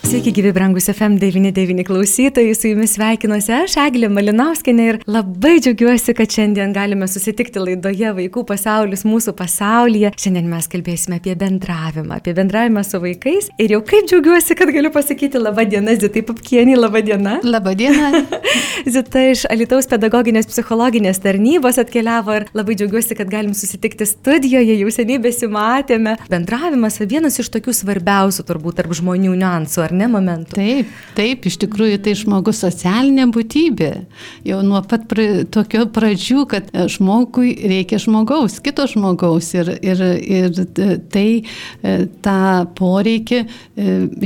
Sveiki, gyvi brangus FM99 klausytojai, su jumis sveikinuosi aš, Eglė Malinauskinė ir labai džiaugiuosi, kad šiandien galime susitikti laidoje Vaikų pasaulis mūsų pasaulyje. Šiandien mes kalbėsime apie bendravimą, apie bendravimą su vaikais ir jau kaip džiaugiuosi, kad galiu pasakyti labą dieną, Zitai Papkienį, labą dieną. Labą dieną. Zita iš Alitaus pedagoginės psichologinės tarnybos atkeliavo ir labai džiaugiuosi, kad galim susitikti studijoje, jau seniai besimatėme. Bendravimas vienas iš tokių svarbiausių turbūt tarp žmonių niuansų, ar ne? momentų. Taip, taip, iš tikrųjų tai žmogus socialinė būtybė. Jau nuo pat pra, tokio pradžių, kad žmogui reikia žmogaus, kito žmogaus ir, ir, ir tai e, tą poreikį e,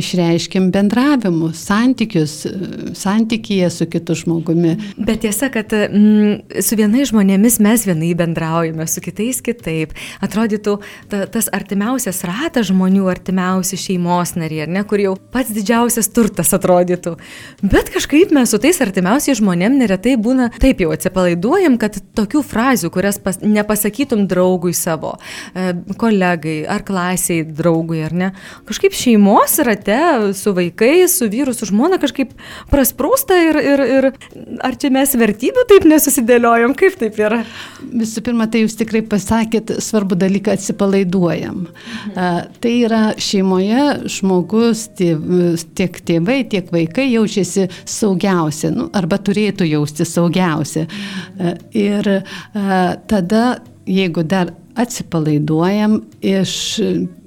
išreiškim bendravimu, santykius, e, santykyje su kitu žmogumi. Bet tiesa, kad mm, su vienais žmonėmis mes vienai bendraujame, su kitais kitaip. Atrodytų ta, tas artimiausias ratas žmonių, artimiausi šeimos nariai, ar ne, kur jau pats didžiausias didžiausias turtas atrodytų. Bet kažkaip mes su tais artimiausiais žmonėm neretai būna taip jau atsipalaiduojam, kad tokių frazių, kurias pas, nepasakytum draugui savo, e, kolegai ar klasiai draugui, ar ne, kažkaip šeimos rate su vaikais, su vyru, su žmona kažkaip prasprūsta ir, ir, ir ar čia mes vertybių taip nesusidėliojom, kaip taip yra? Visų pirma, tai jūs tikrai pasakėt svarbų dalyką atsipalaiduojam. Mhm. A, tai yra šeimoje žmogus, tėv, tiek tėvai, tiek vaikai jaučiasi saugiausia, nu, arba turėtų jausti saugiausia. E, ir e, tada, jeigu dar atsipalaiduojam iš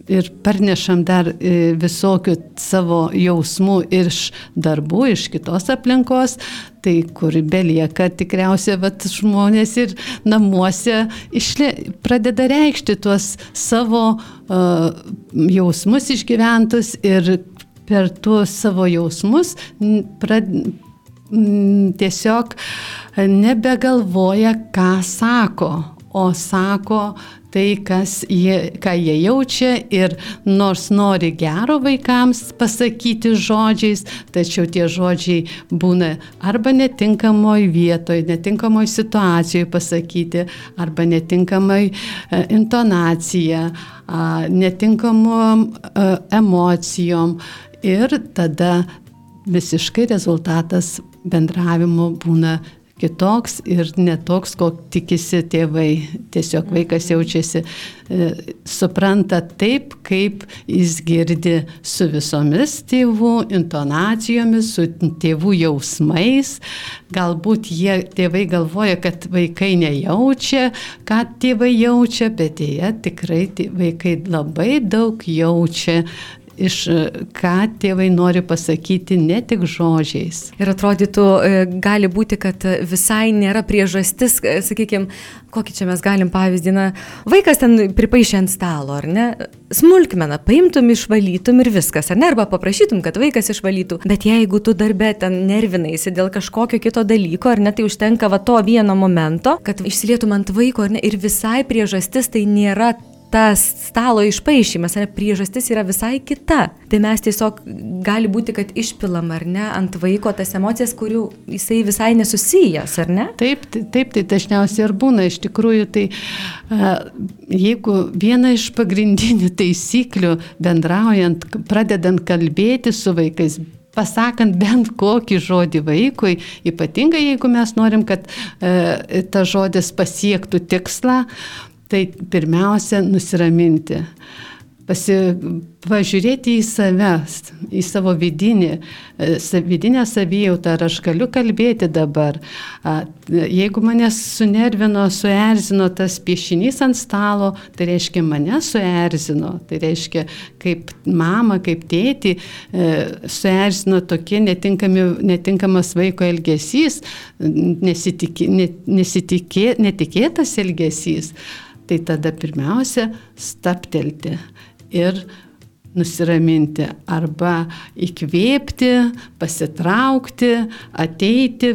ir parnešam dar e, visokių savo jausmų iš darbų, iš kitos aplinkos, tai kur belieka tikriausiai vat, žmonės ir namuose išlė, pradeda reikšti tuos savo uh, jausmus išgyventus ir per tuos savo jausmus prad, tiesiog nebegalvoja, ką sako, o sako tai, jie, ką jie jaučia ir nors nori gero vaikams pasakyti žodžiais, tačiau tie žodžiai būna arba netinkamoj vietoje, netinkamoj situacijoje pasakyti, arba netinkamai e, intonacija, netinkamom e, emocijom ir tada visiškai rezultatas bendravimo būna kitoks ir netoks, koks tikisi tėvai. Tiesiog vaikas jaučiasi, e, supranta taip, kaip jis girdi su visomis tėvų intonacijomis, su tėvų jausmais. Galbūt jie, tėvai galvoja, kad vaikai nejaučia, ką tėvai jaučia, bet jie tikrai vaikai labai daug jaučia iš ką tėvai nori pasakyti ne tik žodžiais. Ir atrodytų, e, gali būti, kad visai nėra priežastis, e, sakykime, kokį čia mes galim pavyzdį, na, vaikas ten pripaišė ant stalo, ar ne, smulkmena, paimtum, išvalytum ir viskas, ar ne, arba paprašytum, kad vaikas išvalytų, bet jeigu tu darbė ten nervinaisi dėl kažkokio kito dalyko, ar ne, tai užtenka va to vieno momento, kad išsilietum ant vaiko, ar ne, ir visai priežastis tai nėra tas stalo išpaaišymas, ar priežastis yra visai kita. Tai mes tiesiog gali būti, kad išpilam ar ne ant vaiko tas emocijas, kurių jisai visai nesusijęs, ar ne? Taip, taip, tai dažniausiai ir būna. Iš tikrųjų, tai jeigu viena iš pagrindinių taisyklių bendraujant, pradedant kalbėti su vaikais, pasakant bent kokį žodį vaikui, ypatingai jeigu mes norim, kad e, tas žodis pasiektų tikslą, tai pirmiausia nusiraminti, pasi, pažiūrėti į save, į savo vidinį, e, vidinę savijautą, ar aš galiu kalbėti dabar. Jeigu mane sunervino, suerzino tas piešinys ant stalo, tai reiškia mane suerzino, tai reiškia kaip mama, kaip tėti e, suerzino tokie netinkamas vaiko elgesys, nesitikė, netikėtas elgesys tai tada pirmiausia staptelti ir nusiraminti arba įkvėpti, pasitraukti, ateiti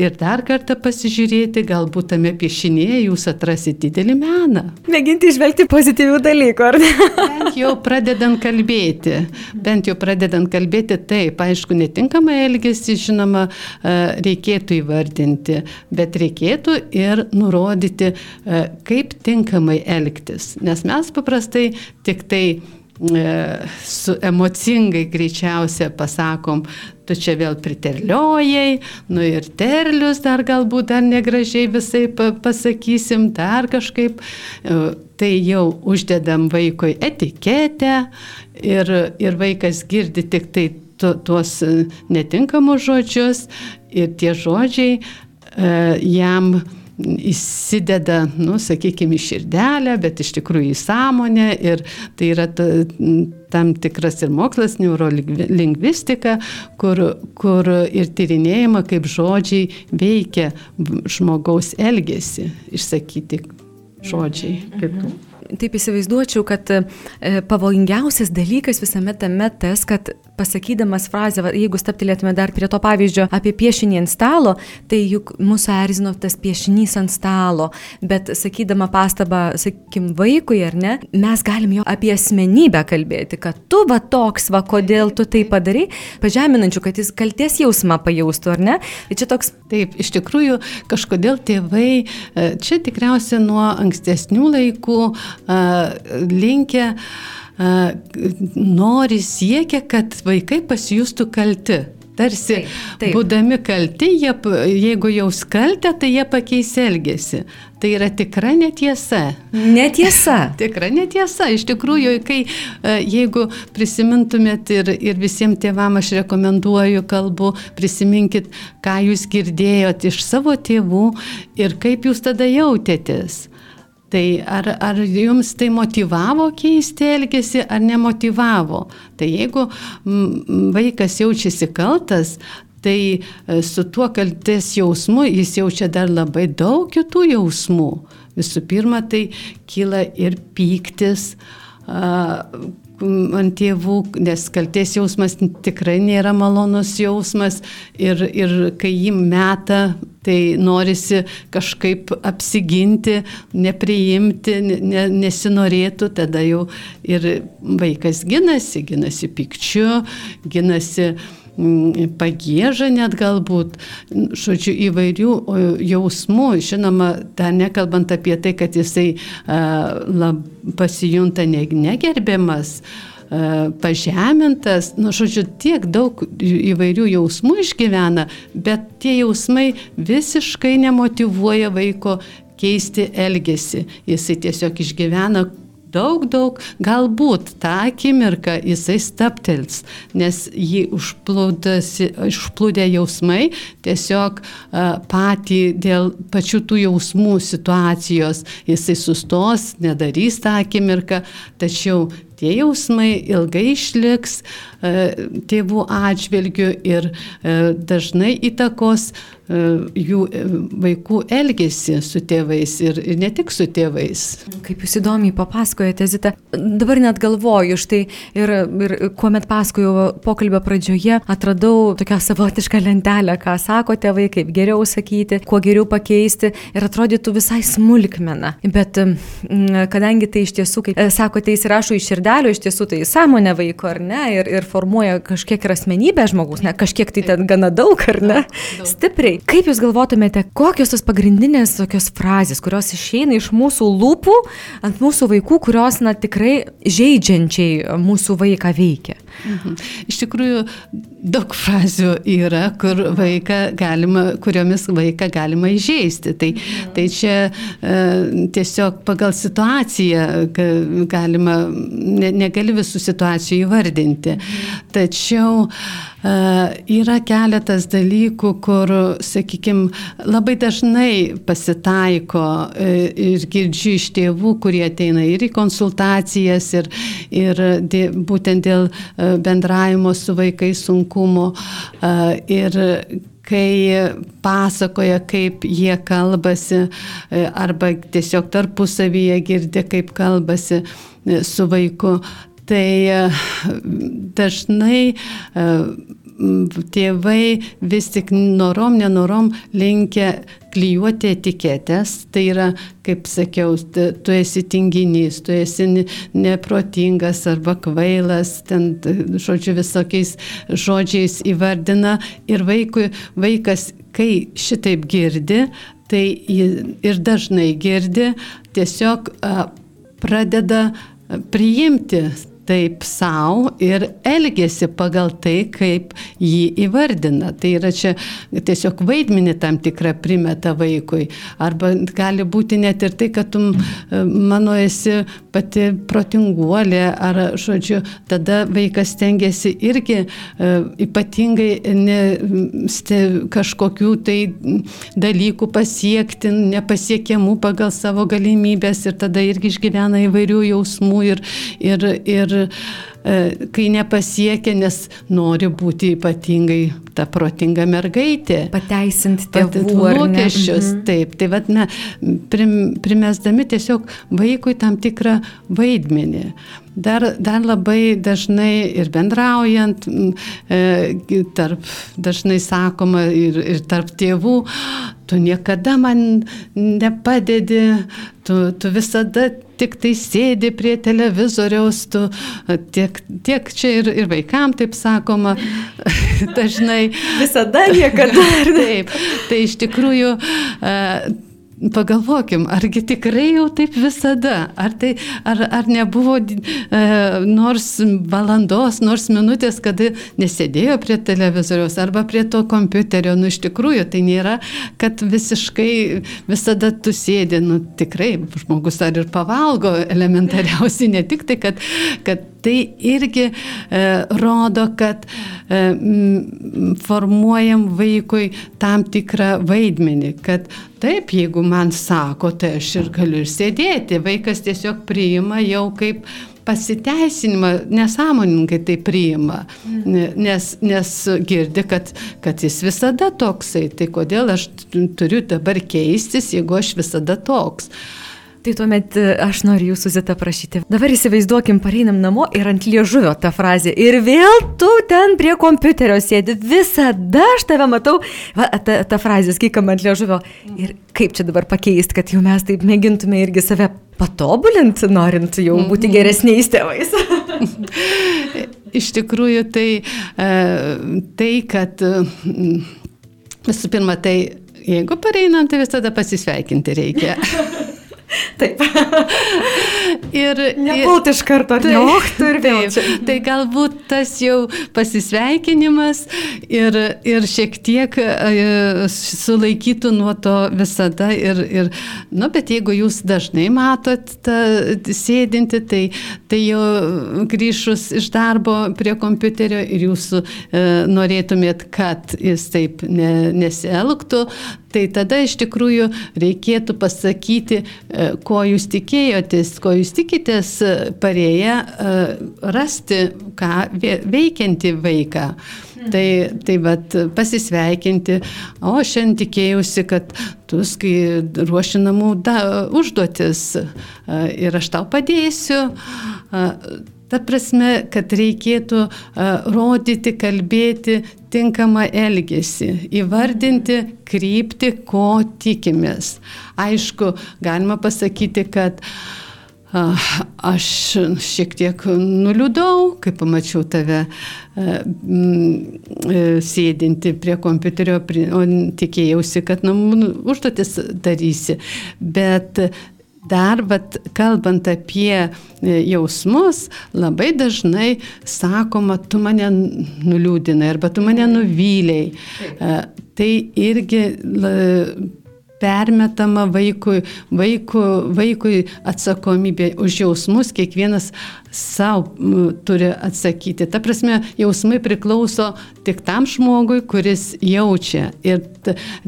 ir dar kartą pasižiūrėti, galbūt tame piešinėje jūs atrasite didelį meną. Mėginti išvelgti pozityvių dalykų, ar ne? Bent jau pradedant kalbėti, bent jau pradedant kalbėti, taip, aišku, netinkamą elgesį, žinoma, e, reikėtų įvardinti, bet reikėtų ir nurodyti, e, kaip tinkamai elgtis. Nes mes paprastai tik tai su emocingai greičiausia pasakom, tu čia vėl priterliojai, nu ir terlius dar galbūt dar negražiai visai pasakysim, dar kažkaip, e, tai jau uždedam vaikui etiketę ir, ir vaikas girdi tik tai tuos netinkamus žodžius ir tie žodžiai e, jam įsideda, nu, sakykime, į širdelę, bet iš tikrųjų į sąmonę ir tai yra ta, tam tikras ir mokslas, neurolingvistika, kur, kur ir tyrinėjama, kaip žodžiai veikia žmogaus elgesį, išsakyti žodžiai. Mhm taip įsivaizduočiau, kad e, pavojingiausias dalykas visame tame tas, kad pasakydamas frazę, jeigu staptilėtume dar prie to pavyzdžio apie piešinį ant stalo, tai juk mūsų erzino tas piešinys ant stalo, bet sakydama pastabą, sakykim, vaikui ar ne, mes galim jo apie asmenybę kalbėti, kad tu va toks, va kodėl tu tai padarai, pažeminančių, kad jis kalties jausmą pajaustų, ar ne? Tai čia toks. Taip, iš tikrųjų, kažkodėl tėvai, e, čia tikriausiai nuo ankstesnių laikų linkę nori siekia, kad vaikai pasijustų kalti. Tarsi, taip, taip. būdami kalti, jie, jeigu jaus kaltę, tai jie pakeis elgesį. Tai yra tikra netiesa. Netiesa. tikra netiesa. Iš tikrųjų, kai, jeigu prisimintumėt ir, ir visiems tėvam aš rekomenduoju kalbu, prisiminkit, ką jūs girdėjot iš savo tėvų ir kaip jūs tada jautėtės. Tai ar, ar jums tai motivavo keisti elgesį, ar nemotivavo? Tai jeigu vaikas jaučiasi kaltas, tai e, su tuo kaltės jausmu jis jaučia dar labai daug kitų jausmų. Visų pirma, tai kyla ir pyktis, ant tėvų, nes kalties jausmas tikrai nėra malonus jausmas. Ir, ir kai jį meta, tai norisi kažkaip apsiginti, nepriimti, ne, nesinorėtų, tada jau ir vaikas ginasi, ginasi pikčiu, ginasi Pagėžą net galbūt, žodžiu, įvairių jausmų, žinoma, dar nekalbant apie tai, kad jisai lab, pasijunta negerbiamas, pažemintas, nu, žodžiu, tiek daug įvairių jausmų išgyvena, bet tie jausmai visiškai nemotivuoja vaiko keisti elgesį. Jisai tiesiog išgyvena daug, daug, galbūt tą akimirką jisai staptels, nes jį užplūdė jausmai, tiesiog patį dėl pačių tų jausmų situacijos jisai sustos, nedarys tą akimirką, tačiau tie jausmai ilgai išliks tėvų atžvilgių ir dažnai įtakos jų vaikų elgesį su tėvais ir, ir ne tik su tėvais. Kaip jūs įdomiai papasakojate, Zita, dabar net galvoju, štai ir, ir kuomet pasakojau pokalbio pradžioje, atradau tokią savotišką lentelę, ką sako tėvai, kaip geriau sakyti, kuo geriau pakeisti ir atrodytų visai smulkmena. Bet kadangi tai iš tiesų, kaip sakote, įsirašo iš širdelio, iš tiesų tai sąmonė vaiko, ar ne, ir, ir formuoja kažkiek ir asmenybę žmogus, ne, kažkiek tai ten gana daug, ar ne, daug. stipriai. Kaip Jūs galvotumėte, kokios tos pagrindinės tokios frazės, kurios išeina iš mūsų lūpų ant mūsų vaikų, kurios, na, tikrai žaidžiančiai mūsų vaiką veikia? Mhm. Iš tikrųjų, daug frazių yra, kur vaiką galima, kuriomis vaiką galima įžeisti. Tai, mhm. tai čia e, tiesiog pagal situaciją galima, ne, negali visų situacijų įvardinti. Tačiau e, yra keletas dalykų, kur, sakykime, labai dažnai pasitaiko e, ir girdžiu iš tėvų, kurie ateina ir į konsultacijas, ir, ir dė, būtent dėl e, bendravimo su vaikais sunkumo ir kai pasakoja, kaip jie kalbasi arba tiesiog tarpusavyje girdė, kaip kalbasi su vaiku, tai e, dažnai e, tėvai vis tik norom, nenorom linkia klyjuoti etiketės, tai yra, kaip sakiau, tu esi tinginys, tu esi neprotingas arba kvailas, ten, žodžiu, visokiais žodžiais įvardina. Ir vaikui, vaikas, kai šitaip girdi, tai ir dažnai girdi, tiesiog pradeda priimti taip savo ir elgesi pagal tai, kaip jį įvardina. Tai yra čia tiesiog vaidmenį tam tikrą primeta vaikui. Arba gali būti net ir tai, kad tu mano esi pati protinguolė, ar, žodžiu, tada vaikas tengiasi irgi e, ypatingai ne, ste, kažkokių tai dalykų pasiekti, nepasiekiamų pagal savo galimybės ir tada irgi išgyvena įvairių jausmų ir, ir, ir E, kai nepasiekia, nes nori būti ypatingai ta protinga mergaitė. Pateisinti tėvų lūkesčius. Mhm. Taip, tai vad, ne, prim, primesdami tiesiog vaikui tam tikrą vaidmenį. Dar, dar labai dažnai ir bendraujant, e, tarp, dažnai sakoma ir, ir tarp tėvų, tu niekada man nepadedi, tu, tu visada tik tai sėdi prie televizoriaus, tu tiek, tiek čia ir, ir vaikam taip sakoma, dažnai. Visada niekada. taip, tai iš tikrųjų pagalvokim, argi tikrai jau taip visada, ar, tai, ar, ar nebuvo e, nors valandos, nors minutės, kada nesėdėjo prie televizoriaus arba prie to kompiuterio, nu iš tikrųjų tai nėra, kad visiškai visada tu sėdi, nu tikrai žmogus ar ir pavalgo elementariausiai, ne tik tai, kad, kad tai irgi e, rodo, kad e, formuojam vaikui tam tikrą vaidmenį, kad Taip, jeigu man sako, tai aš ir galiu ir sėdėti. Vaikas tiesiog priima jau kaip pasiteisinimą, nesąmoningai tai priima, nes, nes girdi, kad, kad jis visada toksai. Tai kodėl aš turiu dabar keistis, jeigu aš visada toks. Tai tuomet e, aš noriu jūsų zita prašyti. Dabar įsivaizduokim, pareinam namo ir ant liežuvio tą frazę. Ir vėl tu ten prie kompiuterio sėdi. Visada aš tave matau. Va, ta, ta frazė skykam ant liežuvio. Ir kaip čia dabar pakeisti, kad jau mes taip mėgintume irgi save patobulinti, norint jau mhm. būti geresniais tėvais. Iš tikrųjų, tai, e, tai kad e, visų pirma, tai jeigu pareinam, tai visada pasisveikinti reikia. Taip. ir Nepult iš karto, ar tai, ne? Tu ir vėl. Taip, tai galbūt tas jau pasisveikinimas ir, ir šiek tiek e, sulaikytų nuo to visada. Ir, ir, nu, bet jeigu jūs dažnai matot tą sėdinti, tai, tai jau grįžus iš darbo prie kompiuterio ir jūs e, norėtumėt, kad jis taip ne, nesielgtų, tai tada iš tikrųjų reikėtų pasakyti, e, ko jūs tikėjotės, ko jūs tikitės e, parėję e, rasti, ką veikianti vaiką. Tai, tai vat, pasisveikinti, o šiandien tikėjausi, kad tu, kai ruoši namų da, užduotis ir aš tau padėsiu, Ta prasme, kad reikėtų rodyti, kalbėti tinkamą elgesį, įvardinti krypti, ko tikimės. Aišku, galima pasakyti, kad aš šiek tiek nuliūdau, kai pamačiau tave uh, sėdinti prie kompiuterio, o tikėjausi, kad namų užduotis darysi. Bet dar, bet kalbant apie e, jausmus, labai dažnai sakoma, tu mane nuliūdinai arba tu mane nuvyliai. E, tai irgi permetama vaikui, vaiku, vaikui atsakomybė už jausmus, kiekvienas savo turi atsakyti. Ta prasme, jausmai priklauso tik tam žmogui, kuris jaučia. Ir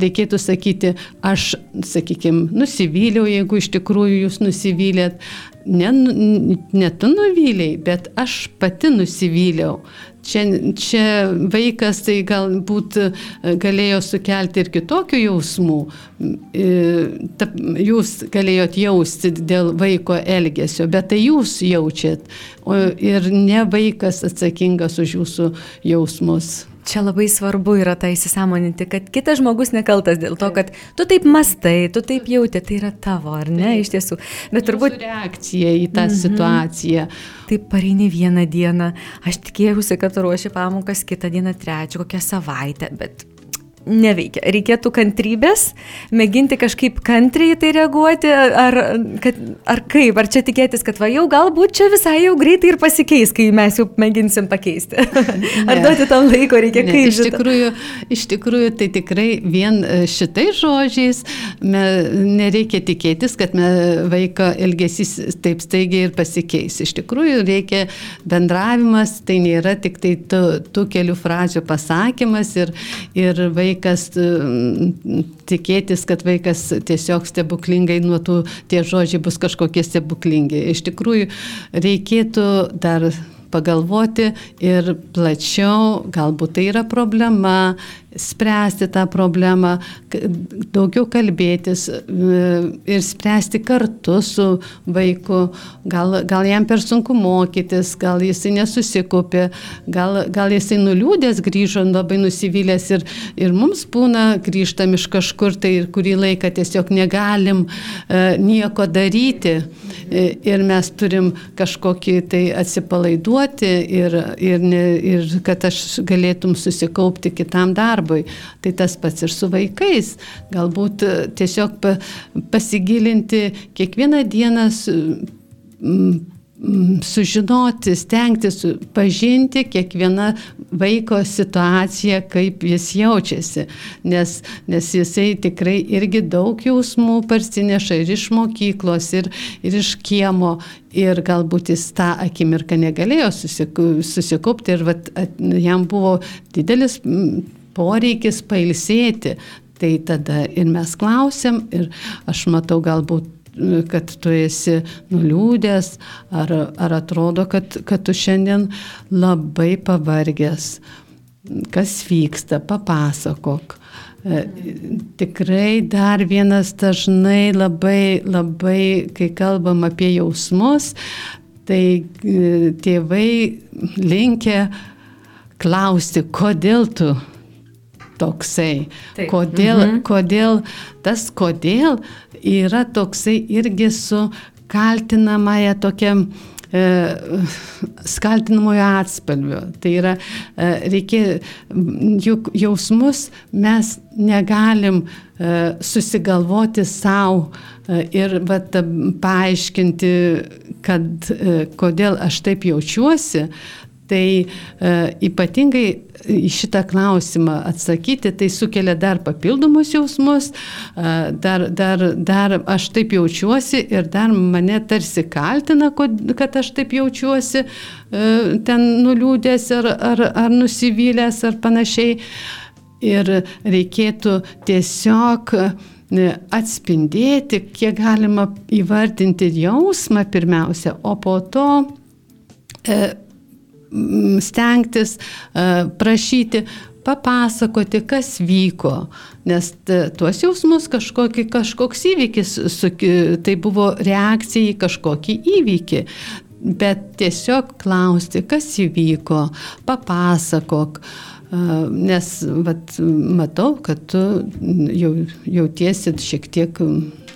reikėtų sakyti, aš, sakykime, nusivyliau, jeigu iš tikrųjų jūs nusivylėt. Ne, ne tu nuvyliai, bet aš pati nusivyliau. Čia, čia vaikas tai galbūt e, galėjo sukelti ir kitokių jausmų. E, jūs galėjot jausti dėl vaiko elgesio, bet tai jūs jaučiat, ir ne vaikas atsakingas už jūsų jausmus. Čia labai svarbu yra tai įsisamoninti, kad kitas žmogus nekaltas dėl to, kad tu taip mastai, tu taip jauti, tai yra tavo, ar ne, iš tiesų. Bet turbūt reakcija į tą mm -hmm. situaciją. Taip pareini vieną dieną, aš tikėjausi, kad ruoši pamokas kitą dieną, trečią, kokią savaitę, bet neveikia. Reikėtų kantrybės, mėginti kažkaip kantriai tai reaguoti, ar, kad, ar kaip, ar čia tikėtis, kad va jau galbūt čia visai jau greitai ir pasikeis, kai mes jau mėginsim pakeisti. ar duoti tam laiko reikia ne, kaip? Iš tikrųjų, iš tikrųjų, tai tikrai vien e, šitai žodžiais me, nereikia tikėtis, kad me, vaiko elgesys taip staigiai ir pasikeis. Iš tikrųjų, reikia bendravimas, tai nėra tik tai tų, tų kelių frazių pasakymas ir, ir vaikas vaikas, tikėtis, kad vaikas tiesiog stebuklingai nuo tų tie žodžiai bus kažkokie stebuklingi. Iš tikrųjų, reikėtų dar pagalvoti ir plačiau, galbūt tai yra problema, spręsti tą problemą, daugiau kalbėtis e, ir spręsti kartu su vaiku. Gal, gal jam per sunku mokytis, gal jisai nesusikopė, gal, gal jisai nuliūdęs grįžo labai nusivylęs ir, ir mums būna grįžtam iš kažkur tai ir kurį laiką tiesiog negalim e, nieko daryti e, ir mes turim kažkokį tai atsipalaiduoti duoti ir, ir, ne, ir kad aš galėtum susikaupti kitam darbui. Tai tas pats ir su vaikais. Galbūt e, tiesiog pasigilinti kiekvieną dieną Mm, sužinoti, stengtis pažinti kiekvieną vaiko situaciją, kaip jis jaučiasi, nes, nes jisai tikrai irgi daug jausmų parsineša ir iš mokyklos, ir, ir iš kiemo, ir galbūt jis tą akimirką negalėjo susikupti ir vat, jam buvo didelis poreikis pailsėti. Tai tada ir mes klausėm, ir aš matau galbūt kad tu esi nuliūdęs, ar, ar atrodo, kad, kad tu šiandien labai pavargęs. Kas vyksta, papasakok. E, tikrai dar vienas dažnai labai, labai, kai kalbam apie jausmus, tai e, tėvai linkia klausti, kodėl tu toksai. Taip. Kodėl, mhm. kodėl, tas kodėl yra toksai irgi su kaltinamąją tokia e, skaltinamojo atspalvio. Tai yra, e, reikia, juk jausmus mes negalim e, susigalvoti savo ir vat, paaiškinti, kad kodėl aš taip jaučiuosi, Tai e, ypatingai į šitą klausimą atsakyti, tai sukelia dar papildomus jausmus, e, dar, dar, dar aš taip jaučiuosi ir dar mane tarsi kaltina, kad aš taip jaučiuosi, e, ten nuliūdęs ar, ar, ar nusivylęs ar panašiai. Ir reikėtų tiesiog e, atspindėti, kiek galima įvardinti jausmą pirmiausia, o po to stengtis, prašyti, papasakoti, kas vyko, nes tuos jausmus kažkokį, kažkoks įvykis, tai buvo reakcija į kažkokį įvykį. Bet tiesiog klausti, kas įvyko, papasakok, nes vat, matau, kad tu jau, jautiesi šiek tiek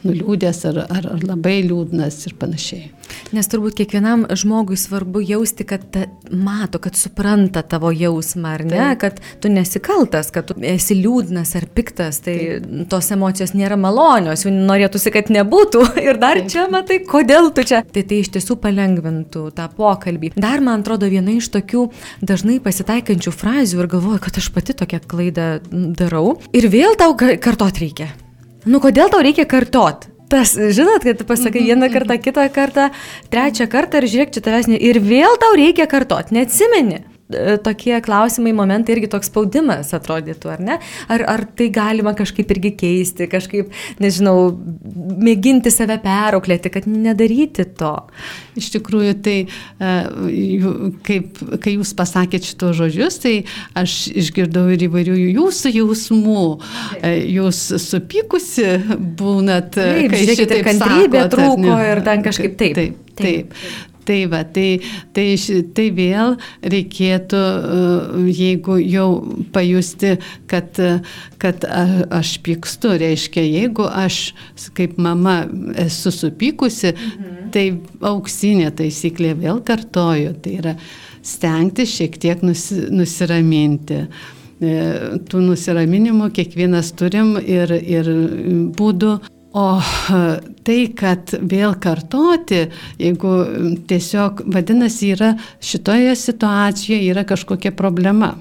nuliūdęs ar, ar, ar labai liūdnas ir panašiai. Nes turbūt kiekvienam žmogui svarbu jausti, kad ta, mato, kad supranta tavo jausmą, ar ne, Taip. kad tu nesikaltas, kad tu esi liūdnas ar piktas, tai Taip. tos emocijos nėra malonios, jų norėtųsi, kad nebūtų. Ir dar Taip. čia matai, kodėl tu čia. Tai tai iš tiesų palengvintų tą pokalbį. Dar man atrodo viena iš tokių dažnai pasitaikančių frazių ir galvoju, kad aš pati tokią klaidą darau. Ir vėl tau kartot reikia. Nu kodėl tau reikia kartot? Tas, žinot, kad pasakai vieną mhm, kartą, mhm. kitą kartą, trečią kartą ir žiūrėk, čia tavęs ne. Ir vėl tau reikia kartot, neatsimeni. E, tokie klausimai, momentai irgi toks spaudimas atrodytų, ar ne? Ar, ar tai galima kažkaip irgi keisti, kažkaip, nežinau, mėginti save perauklėti, kad nedaryti to? Iš tikrųjų, tai e, kaip, kai jūs pasakėt šitos žodžius, tai aš išgirdau ir įvairių jūsų jausmų. E, jūs supykusi būnat, taip, kai šitaip kantrybė sakot, trūko ir ten kažkaip taip. Taip, taip. taip. Tai va, tai, tai, tai vėl reikėtų, e, jeigu jau pajusti, kad, kad aš pykstu, reiškia, jeigu aš kaip mama esu supykusi, mhm. tai auksinė taisyklė vėl kartoju, tai yra stengti šiek tiek nusi, nusiraminti e, tų nusiraminimų kiekvienas turim ir, ir būdų O tai, kad vėl kartoti, jeigu tiesiog vadinasi, yra šitoje situacijoje yra kažkokia problema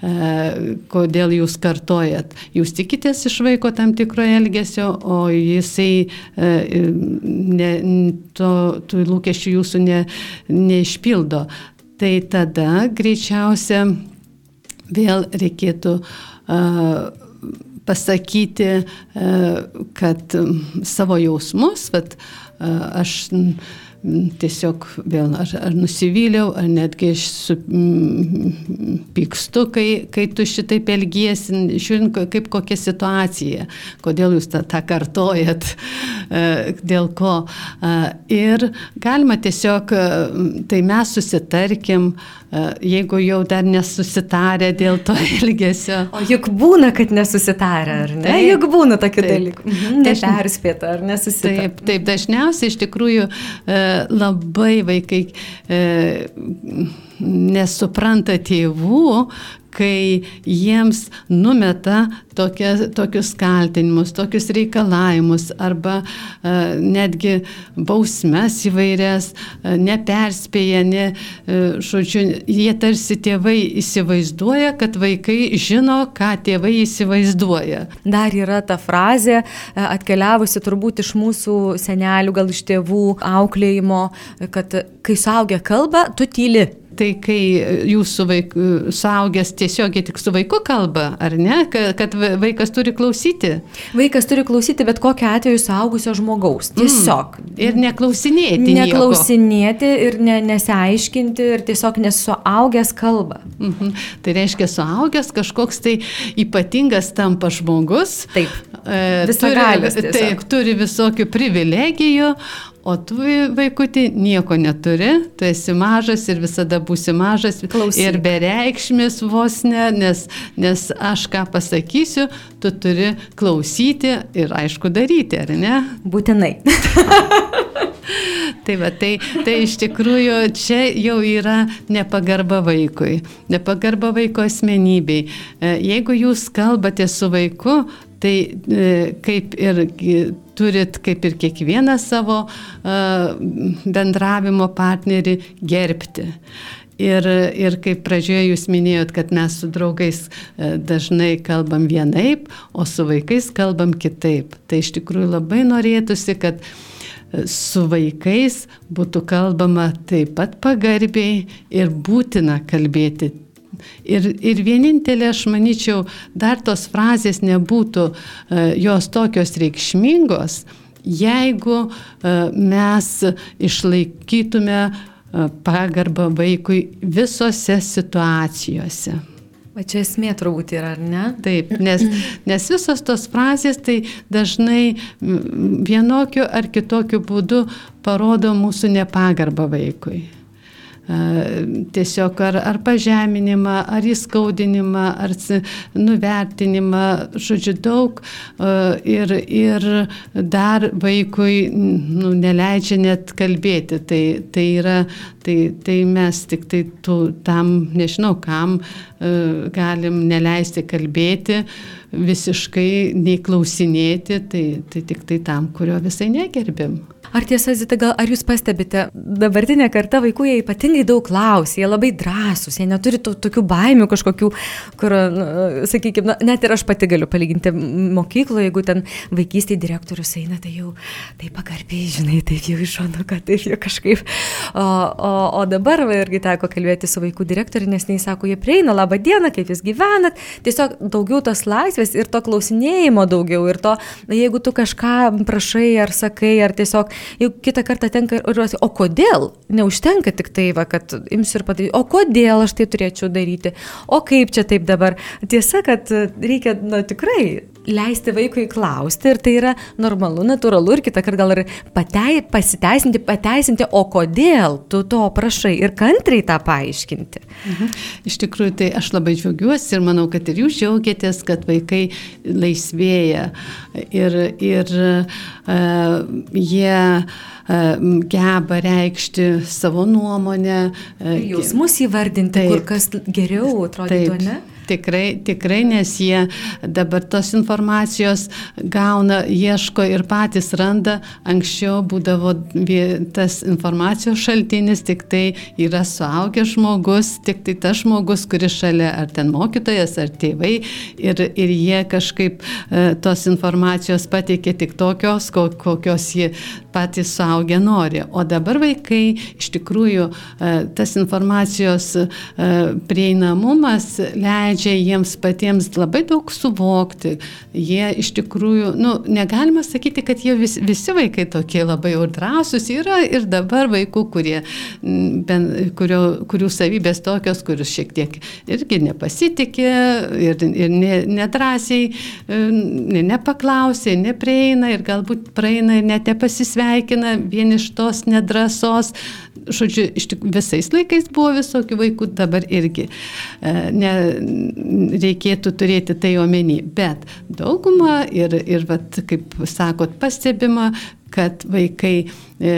e, kodėl jūs kartojat. Jūs tikitės iš vaiko tam tikro elgesio, o jisai e, ne, to, tų lūkesčių jūsų ne, neišpildo. Tai tada greičiausia vėl reikėtų uh, pasakyti, e, kad savo jausmus, bet aš tiesiog vėl ar, ar nusivyliau, ar netgi aš su, m, pykstu, kai, kai tu šitaip elgiesi, žiūrint, kaip kokia situacija, kodėl jūs tą, tą kartojat, e, dėl ko. Ir galima tiesiog, tai mes susitarkim, jeigu jau dar nesusitarę dėl to elgesio. O juk būna, kad nesusitarę, ar ne? Taip, juk būna tokių dalykų. Mhm, neperspėta ar nesusitarę. Taip, taip, dažniausiai iš tikrųjų labai vaikai nesupranta tėvų, kai jiems numeta tokia, tokius kaltinimus, tokius reikalavimus arba uh, netgi bausmes įvairias, uh, neperspėja, ne, uh, žodžiu, jie tarsi tėvai įsivaizduoja, kad vaikai žino, ką tėvai įsivaizduoja. Dar yra ta frazė, atkeliavusi turbūt iš mūsų senelių, gal iš tėvų auklėjimo, kad kai suaugę kalba, tu tyli. Tai kai jūsų vaikų, suaugęs tiesiogiai tik su vaiku kalba, ar ne, kad vaikas turi klausyti? Vaikas turi klausyti bet kokiu atveju suaugusio žmogaus. Mm. Tiesiog. Mm. Ir neklausinėti. Neklausinėti nieko. ir ne, nesiaiškinti ir tiesiog nesuaugęs kalba. Mm -hmm. Tai reiškia, suaugęs kažkoks tai ypatingas tampa žmogus. Taip. E, Visagalis. Taip, turi visokių privilegijų, O tu, vaikutį, nieko neturi, tu esi mažas ir visada būsi mažas Klausyk. ir bereikšmis vos ne, nes, nes aš ką pasakysiu, tu turi klausyti ir aišku daryti, ar ne? Būtinai. tai, va, tai, tai iš tikrųjų čia jau yra nepagarba vaikui, nepagarba vaiko asmenybei. E, jeigu jūs kalbate su vaiku, tai e, kaip ir turit kaip ir kiekvieną savo bendravimo partnerį gerbti. Ir, ir kaip pradžioje jūs minėjot, kad mes su draugais dažnai kalbam vienaip, o su vaikais kalbam kitaip. Tai iš tikrųjų labai norėtųsi, kad su vaikais būtų kalbama taip pat pagarbiai ir būtina kalbėti Ir, ir vienintelė, aš manyčiau, dar tos frazės nebūtų e, jos tokios reikšmingos, jeigu e, mes išlaikytume e, pagarbą vaikui visose situacijose. O čia esmė turbūt yra, ar ne? Taip, nes, nes visos tos frazės tai dažnai vienokiu ar kitokiu būdu parodo mūsų nepagarbą vaikui tiesiog ar, ar pažeminimą, ar įskaudinimą, ar nuvertinimą, žodžiu, daug ir, ir dar vaikui nu, neleidžia net kalbėti. Tai, tai, yra, tai, tai mes tik tai tų, tam, nežinau kam, galim neleisti kalbėti, visiškai nei klausinėti, tai, tai tik tai tam, kurio visai negerbim. Ar tiesa, Zita, gal ar jūs pastebite, dabartinė karta vaikų jie ypatingai daug klausia, jie labai drąsūs, jie neturi to, tokių baimių kažkokių, kur, nu, sakykime, na, net ir aš pati galiu palyginti mokykloje, jeigu ten vaikystėje direktorius eina, tai jau taip pagarbiai, žinai, taip jau iš šono, kad taip jau kažkaip. O, o o dabar va, irgi teko kalbėti su vaikų direktoriu, nes jis sako, jie prieina, laba diena, kaip jūs gyvenat. Tiesiog daugiau tos laisvės ir to klausinėjimo daugiau. Ir to, jeigu tu kažką prašai ar sakai, ar tiesiog, jeigu kitą kartą tenka ir ruosi, o kodėl? Neužtenka tik tai, va, kad imsiu ir padarysiu, o kodėl aš tai turėčiau daryti, o kaip čia taip dabar. Tiesa, kad reikia, na tikrai, leisti vaikui klausti ir tai yra normalu, natūralu ir kitą kartą gal ir patei, pasiteisinti, pateisinti, o kodėl tu to prašai ir kantriai tą paaiškinti. Mhm. Iš tikrųjų, tai aš labai džiaugiuosi ir manau, kad ir jūs džiaugiatės, kad vaikai laisvėja ir, ir uh, jie uh, geba reikšti savo nuomonę. Uh, Jausmus įvardinti, taip, kur kas geriau atrodytų, ne? Tikrai, tikrai, nes jie dabar tos informacijos gauna, ieško ir patys randa. Anksčiau būdavo tas informacijos šaltinis, tik tai yra suaugęs žmogus, tik tai tas žmogus, kuris šalia, ar ten mokytojas, ar tėvai. Ir, ir jie kažkaip e, tos informacijos pateikė tik tokios, kokios jie patys suaugę nori. O dabar vaikai, iš tikrųjų, e, tas informacijos e, prieinamumas leidžia leidžia jiems patiems labai daug suvokti. Jie iš tikrųjų, nu, negalima sakyti, kad jie vis, visi vaikai tokie labai jau drąsūs yra ir dabar vaikų, kurie, ben, kurio, kurių savybės tokios, kurius šiek tiek irgi nepasitikė ir, ir ne, nedrąsiai, ne, nepaklausė, neprieina ir galbūt praeina ir net nepasisveikina vien iš tos nedrasos. Žodžiu, iš tikrųjų visais laikais buvo visokių vaikų, dabar irgi. E, ne, reikėtų turėti tai omeny. Bet dauguma ir, ir vat, kaip sakot, pastebima, kad vaikai e,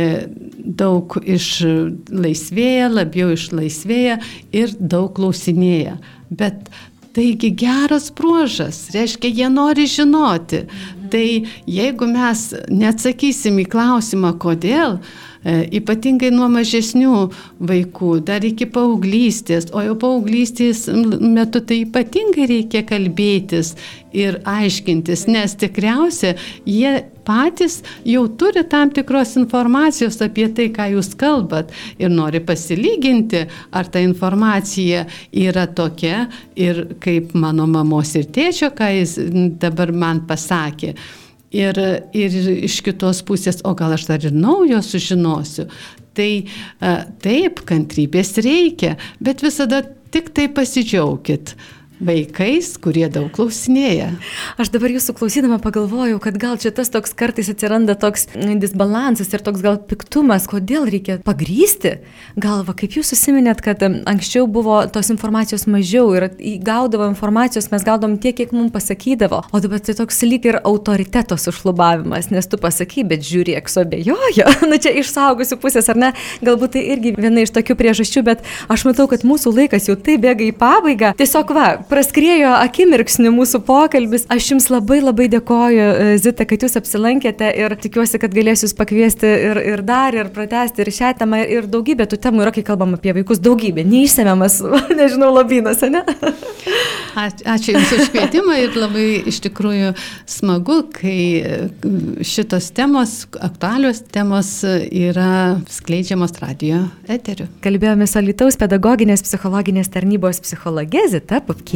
daug išlaisvėja, labiau išlaisvėja ir daug klausinėja. Bet Taigi geras bruožas, reiškia, jie nori žinoti. Tai jeigu mes neatsakysim į klausimą, kodėl, E, ypatingai nuo mažesnių vaikų, dar iki paauglystės, o jau paauglystės metu tai ypatingai reikia kalbėtis ir aiškintis, nes tikriausia jie patys jau turi tam tikros informacijos apie tai, ką jūs kalbat ir nori pasilyginti, ar ta informacija yra tokia ir kaip mano mamos ir tėčio, ką jis dabar man pasakė. Ir, ir iš kitos pusės, o gal aš dar ir naujo sužinosiu. Tai taip, kantrybės reikia, bet visada tik tai pasidžiaugit vaikais, kurie daug klausinėja. Aš dabar jūsų klausydama pagalvojau, kad gal čia tas toks kartais atsiranda toks disbalansas ir toks gal piktumas, kodėl reikia pagrysti. Galva, kaip jūs susiminėt, kad anksčiau buvo tos informacijos mažiau ir gaudavo informacijos, mes gaudom tiek, kiek mums pasakydavo, o dabar tai toks lyg ir autoriteto sušlubavimas, nes tu pasaky, bet žiūrėk, suabejojo. Na čia iš saugusių pusės, ar ne? Galbūt tai irgi viena iš tokių priežasčių, bet aš matau, kad mūsų laikas jau taip bėga į pabaigą. Tiesiog va, praskriejo akimirksniu mūsų pokalbis. Aš Jums labai labai dėkoju, e, Zita, kad Jūs apsilankėte ir tikiuosi, kad galėsiu Jūs pakviesti ir, ir dar, ir pratesti ir šią temą, ir daugybė tų temų yra, kai kalbam apie vaikus, daugybė, neišsemiamas, nežinau, lobynas, ne? Ačiū Jums už kvietimą ir labai iš tikrųjų smagu, kai e, šitos temos, aktualios temos yra skleidžiamos radio eteriu. Kalbėjome su Alitaus pedagoginės psichologinės tarnybos psichologė Zita Pupkė.